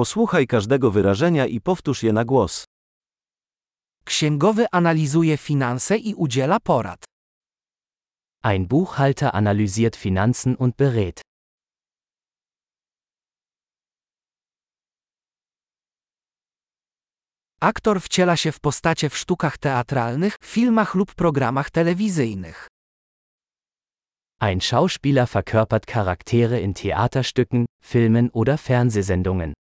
Posłuchaj każdego wyrażenia i powtórz je na głos. Księgowy analizuje finanse i udziela porad. Ein Buchhalter analysiert Finanzen und berät. Aktor wciela się w postacie w sztukach teatralnych, filmach lub programach telewizyjnych. Ein Schauspieler verkörpert Charaktere in Theaterstücken, Filmen oder Fernsehsendungen.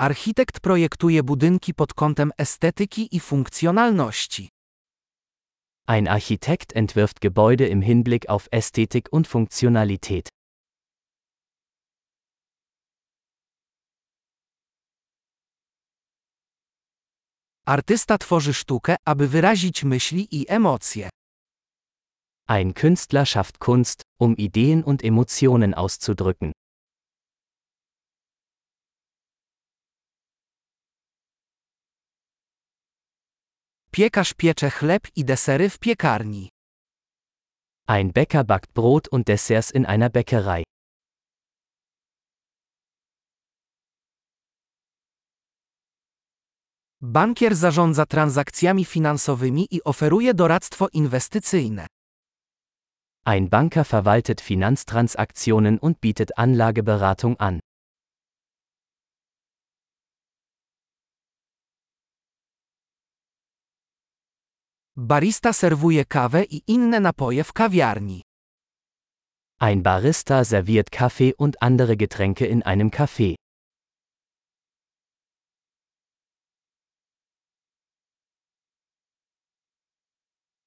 Architekt projektuje budynki pod kątem estetyki i funkcjonalności. Ein Architekt entwirft Gebäude im Hinblick auf Ästhetik und Funktionalität. Artysta tworzy sztukę, aby wyrazić myśli i emocje. Ein Künstler schafft Kunst, um Ideen und Emotionen auszudrücken. Piekarz piecze chleb i desery w piekarni. Ein Bäcker backt Brot und Desserts in einer Bäckerei. Bankier zarządza transakcjami finansowymi i oferuje doradztwo inwestycyjne. Ein Banker verwaltet Finanztransaktionen und bietet Anlageberatung an. Barista serwuje kawę i inne napoje w kawiarni. Ein Barista serviert Kaffee und andere Getränke in einem Café.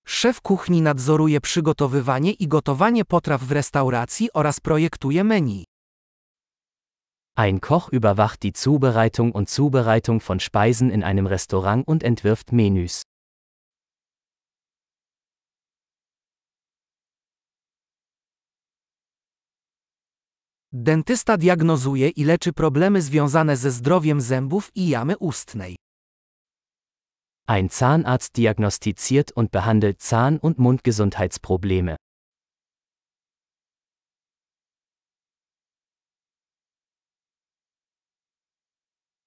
Szef kuchni nadzoruje przygotowywanie i gotowanie potraw w restauracji oraz projektuje menu. Ein Koch überwacht die Zubereitung und Zubereitung von Speisen in einem Restaurant und entwirft Menüs. Dentysta diagnozuje i leczy problemy związane ze zdrowiem zębów i jamy ustnej. Ein Zahnarzt diagnostiziert und behandelt Zahn- und Mundgesundheitsprobleme.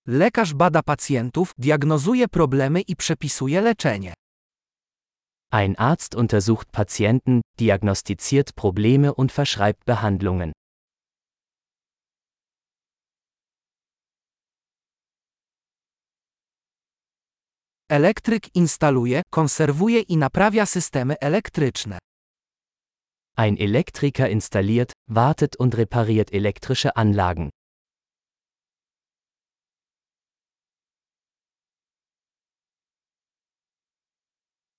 Lekarz bada pacjentów, diagnozuje problemy i przepisuje leczenie. Ein Arzt untersucht Patienten, diagnostiziert Probleme und verschreibt Behandlungen. Elektryk instaluje, konserwuje i naprawia systemy elektryczne. Ein Elektriker installiert, wartet und repariert elektrische Anlagen.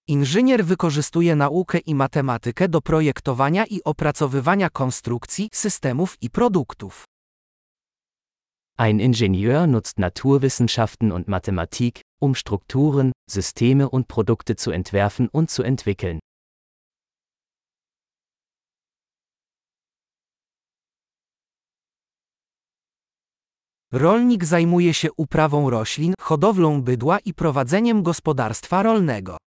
Inżynier wykorzystuje naukę i matematykę do projektowania i opracowywania konstrukcji, systemów i produktów. Ein Ingenieur nutzt Naturwissenschaften und Mathematik, um Strukturen, Systeme und Produkte zu entwerfen und zu entwickeln. Rolnik zajmuje się uprawą roślin, hodowlą bydła i prowadzeniem gospodarstwa rolnego.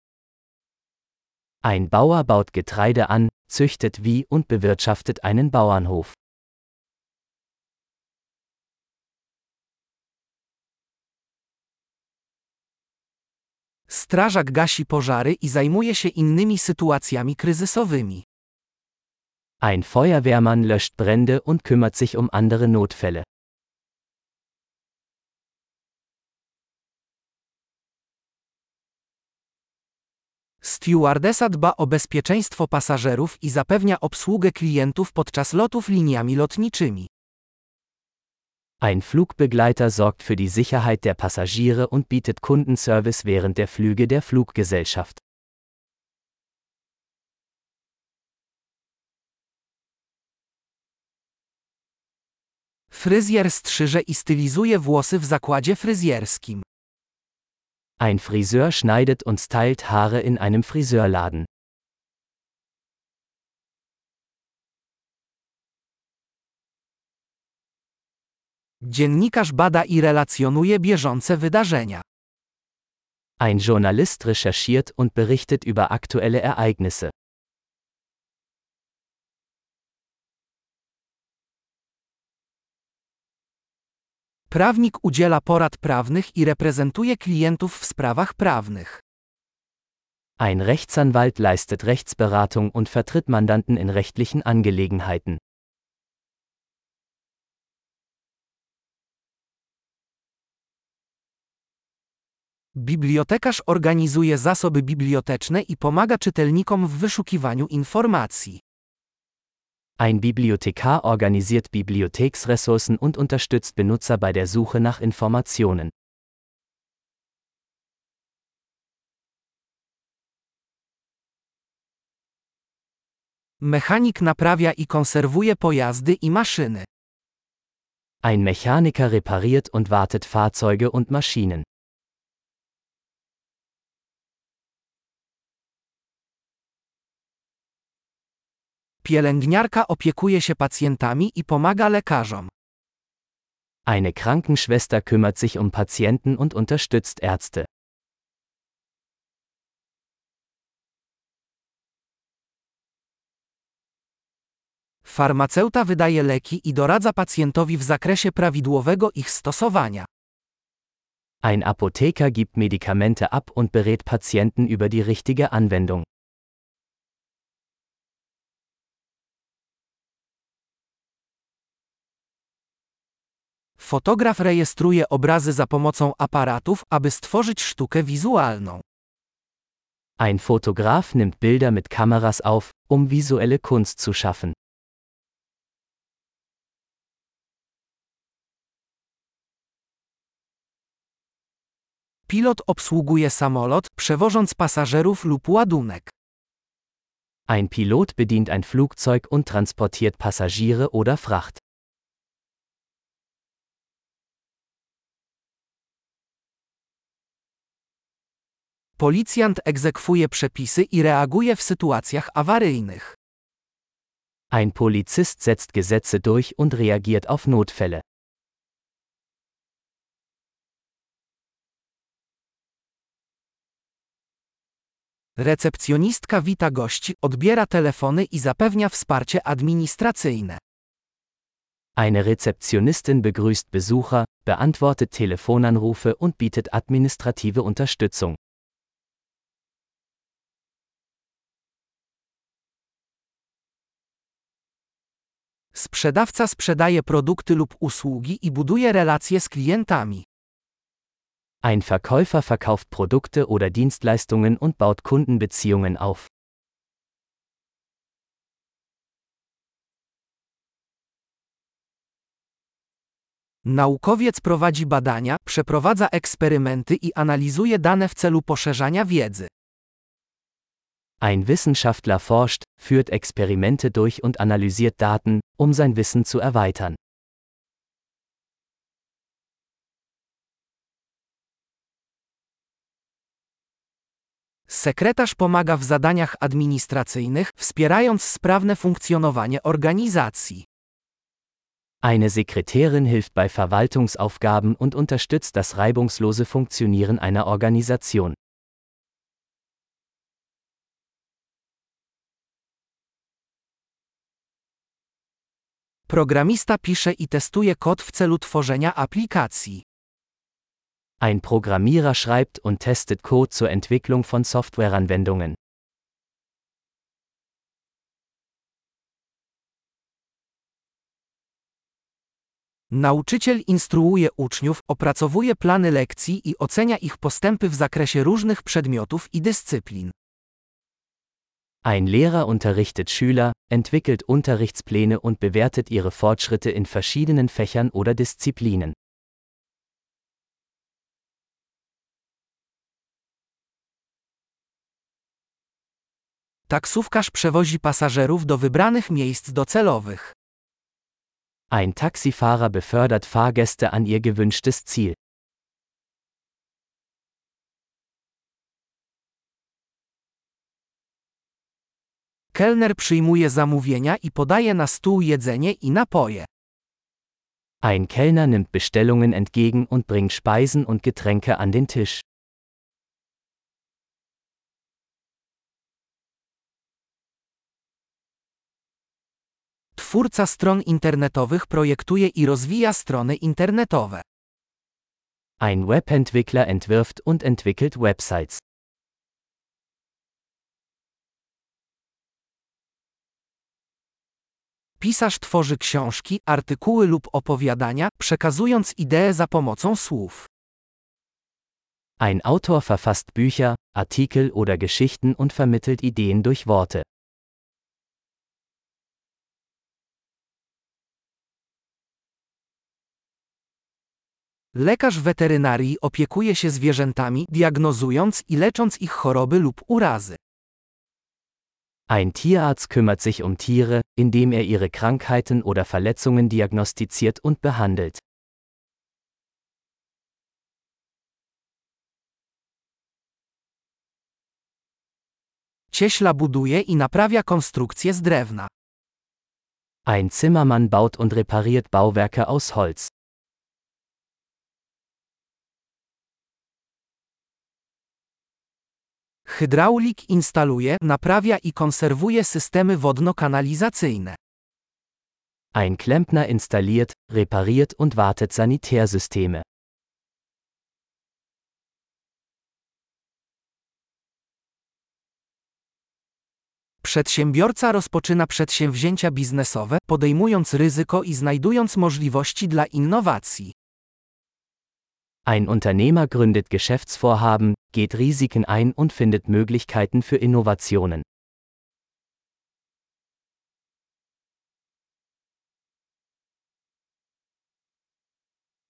Ein Bauer baut Getreide an, züchtet Vieh und bewirtschaftet einen Bauernhof. Strażak gasi pożary i zajmuje się innymi sytuacjami kryzysowymi. Ein Feuerwehrmann löscht Brände und kümmert sich um andere Notfälle. Stewardesa dba o bezpieczeństwo pasażerów i zapewnia obsługę klientów podczas lotów liniami lotniczymi. Ein Flugbegleiter sorgt für die Sicherheit der Passagiere und bietet Kundenservice während der Flüge der Fluggesellschaft. Fryzjer strzyże i stylizuje włosy w zakładzie fryzjerskim. Ein Friseur schneidet und stylt Haare in einem Friseurladen. Dziennikarz bada i relacjonuje bieżące wydarzenia. Ein Journalist recherchiert und berichtet über aktuelle Ereignisse. Prawnik udziela porad prawnych i reprezentuje klientów w sprawach prawnych. Ein Rechtsanwalt leistet Rechtsberatung und vertritt Mandanten in rechtlichen Angelegenheiten. Bibliotekarz organizuje zasoby biblioteczne i pomaga czytelnikom w wyszukiwaniu informacji. Ein Bibliothekar organisiert Bibliotheksressourcen und unterstützt Benutzer bei der Suche nach Informationen. Mechanik naprawia i konserwuje pojazdy i maszyny. Ein Mechaniker repariert und wartet Fahrzeuge und Maschinen. Pielęgniarka opiekuje się pacjentami i pomaga lekarzom. Eine Krankenschwester kümmert sich um Patienten und unterstützt Ärzte. Farmaceuta wydaje leki i doradza pacjentowi w zakresie prawidłowego ich stosowania. Ein Apotheker gibt Medikamente ab und berät Patienten über die richtige Anwendung. Fotograf rejestruje obrazy za pomocą aparatów, aby stworzyć sztukę wizualną. Ein Fotograf nimmt Bilder mit Kameras auf, um visuelle Kunst zu schaffen. Pilot obsługuje samolot, przewożąc pasażerów lub ładunek. Ein Pilot bedient ein Flugzeug und transportiert Passagiere oder Fracht. Policjant egzekwuje przepisy i reaguje w sytuacjach awaryjnych. Ein Polizist setzt Gesetze durch und reagiert auf Notfälle. Recepcjonistka wita gości, odbiera telefony i zapewnia wsparcie administracyjne. Eine Rezeptionistin begrüßt Besucher, beantwortet Telefonanrufe und bietet administrative Unterstützung. Sprzedawca sprzedaje produkty lub usługi i buduje relacje z klientami. Ein Verkäufer verkauft Produkte oder Dienstleistungen und baut Kundenbeziehungen auf. Naukowiec prowadzi badania, przeprowadza eksperymenty i analizuje dane w celu poszerzania wiedzy. Ein Wissenschaftler forscht, führt Experimente durch und analysiert Daten, um sein Wissen zu erweitern. Sekretarz pomaga w zadaniach administracyjnych, wspierając sprawne funkcjonowanie organizacji. Eine Sekretärin hilft bei Verwaltungsaufgaben und unterstützt das reibungslose Funktionieren einer Organisation. Programista pisze i testuje kod w celu tworzenia aplikacji. Ein Programmierer schreibt und testet Code zur Entwicklung von Softwareanwendungen. Nauczyciel instruuje uczniów, opracowuje plany lekcji i ocenia ich postępy w zakresie różnych przedmiotów i dyscyplin. Ein Lehrer unterrichtet Schüler, entwickelt Unterrichtspläne und bewertet ihre Fortschritte in verschiedenen Fächern oder Disziplinen. Taksówkarz przewozi pasażerów do wybranych miejsc docelowych. Ein Taxifahrer befördert Fahrgäste an ihr gewünschtes Ziel. Kelner przyjmuje zamówienia i podaje na stół jedzenie i napoje. Ein Kellner nimmt Bestellungen entgegen und bringt Speisen und Getränke an den Tisch. Twórca stron internetowych projektuje i rozwija strony internetowe. Ein Webentwickler entwirft und entwickelt Websites. Pisarz tworzy książki, artykuły lub opowiadania, przekazując ideę za pomocą słów. Ein Autor verfasst Bücher, Artikel oder Geschichten und vermittelt Ideen durch Worte. Lekarz weterynarii opiekuje się zwierzętami, diagnozując i lecząc ich choroby lub urazy. Ein Tierarzt kümmert sich um Tiere, indem er ihre Krankheiten oder Verletzungen diagnostiziert und behandelt. Cieśla buduje i naprawia konstrukcje z drewna. Ein Zimmermann baut und repariert Bauwerke aus Holz. Hydraulik instaluje, naprawia i konserwuje systemy wodno-kanalizacyjne. Ein Klempner installiert, repariert und wartet Sanitärsysteme. Przedsiębiorca rozpoczyna przedsięwzięcia biznesowe, podejmując ryzyko i znajdując możliwości dla innowacji. Ein Unternehmer gründet Geschäftsvorhaben, geht Risiken ein und findet Möglichkeiten für Innovationen.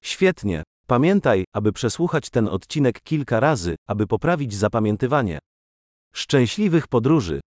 Świetnie. Pamiętaj, aby przesłuchać ten odcinek kilka razy, aby poprawić zapamiętywanie. Szczęśliwych podróży!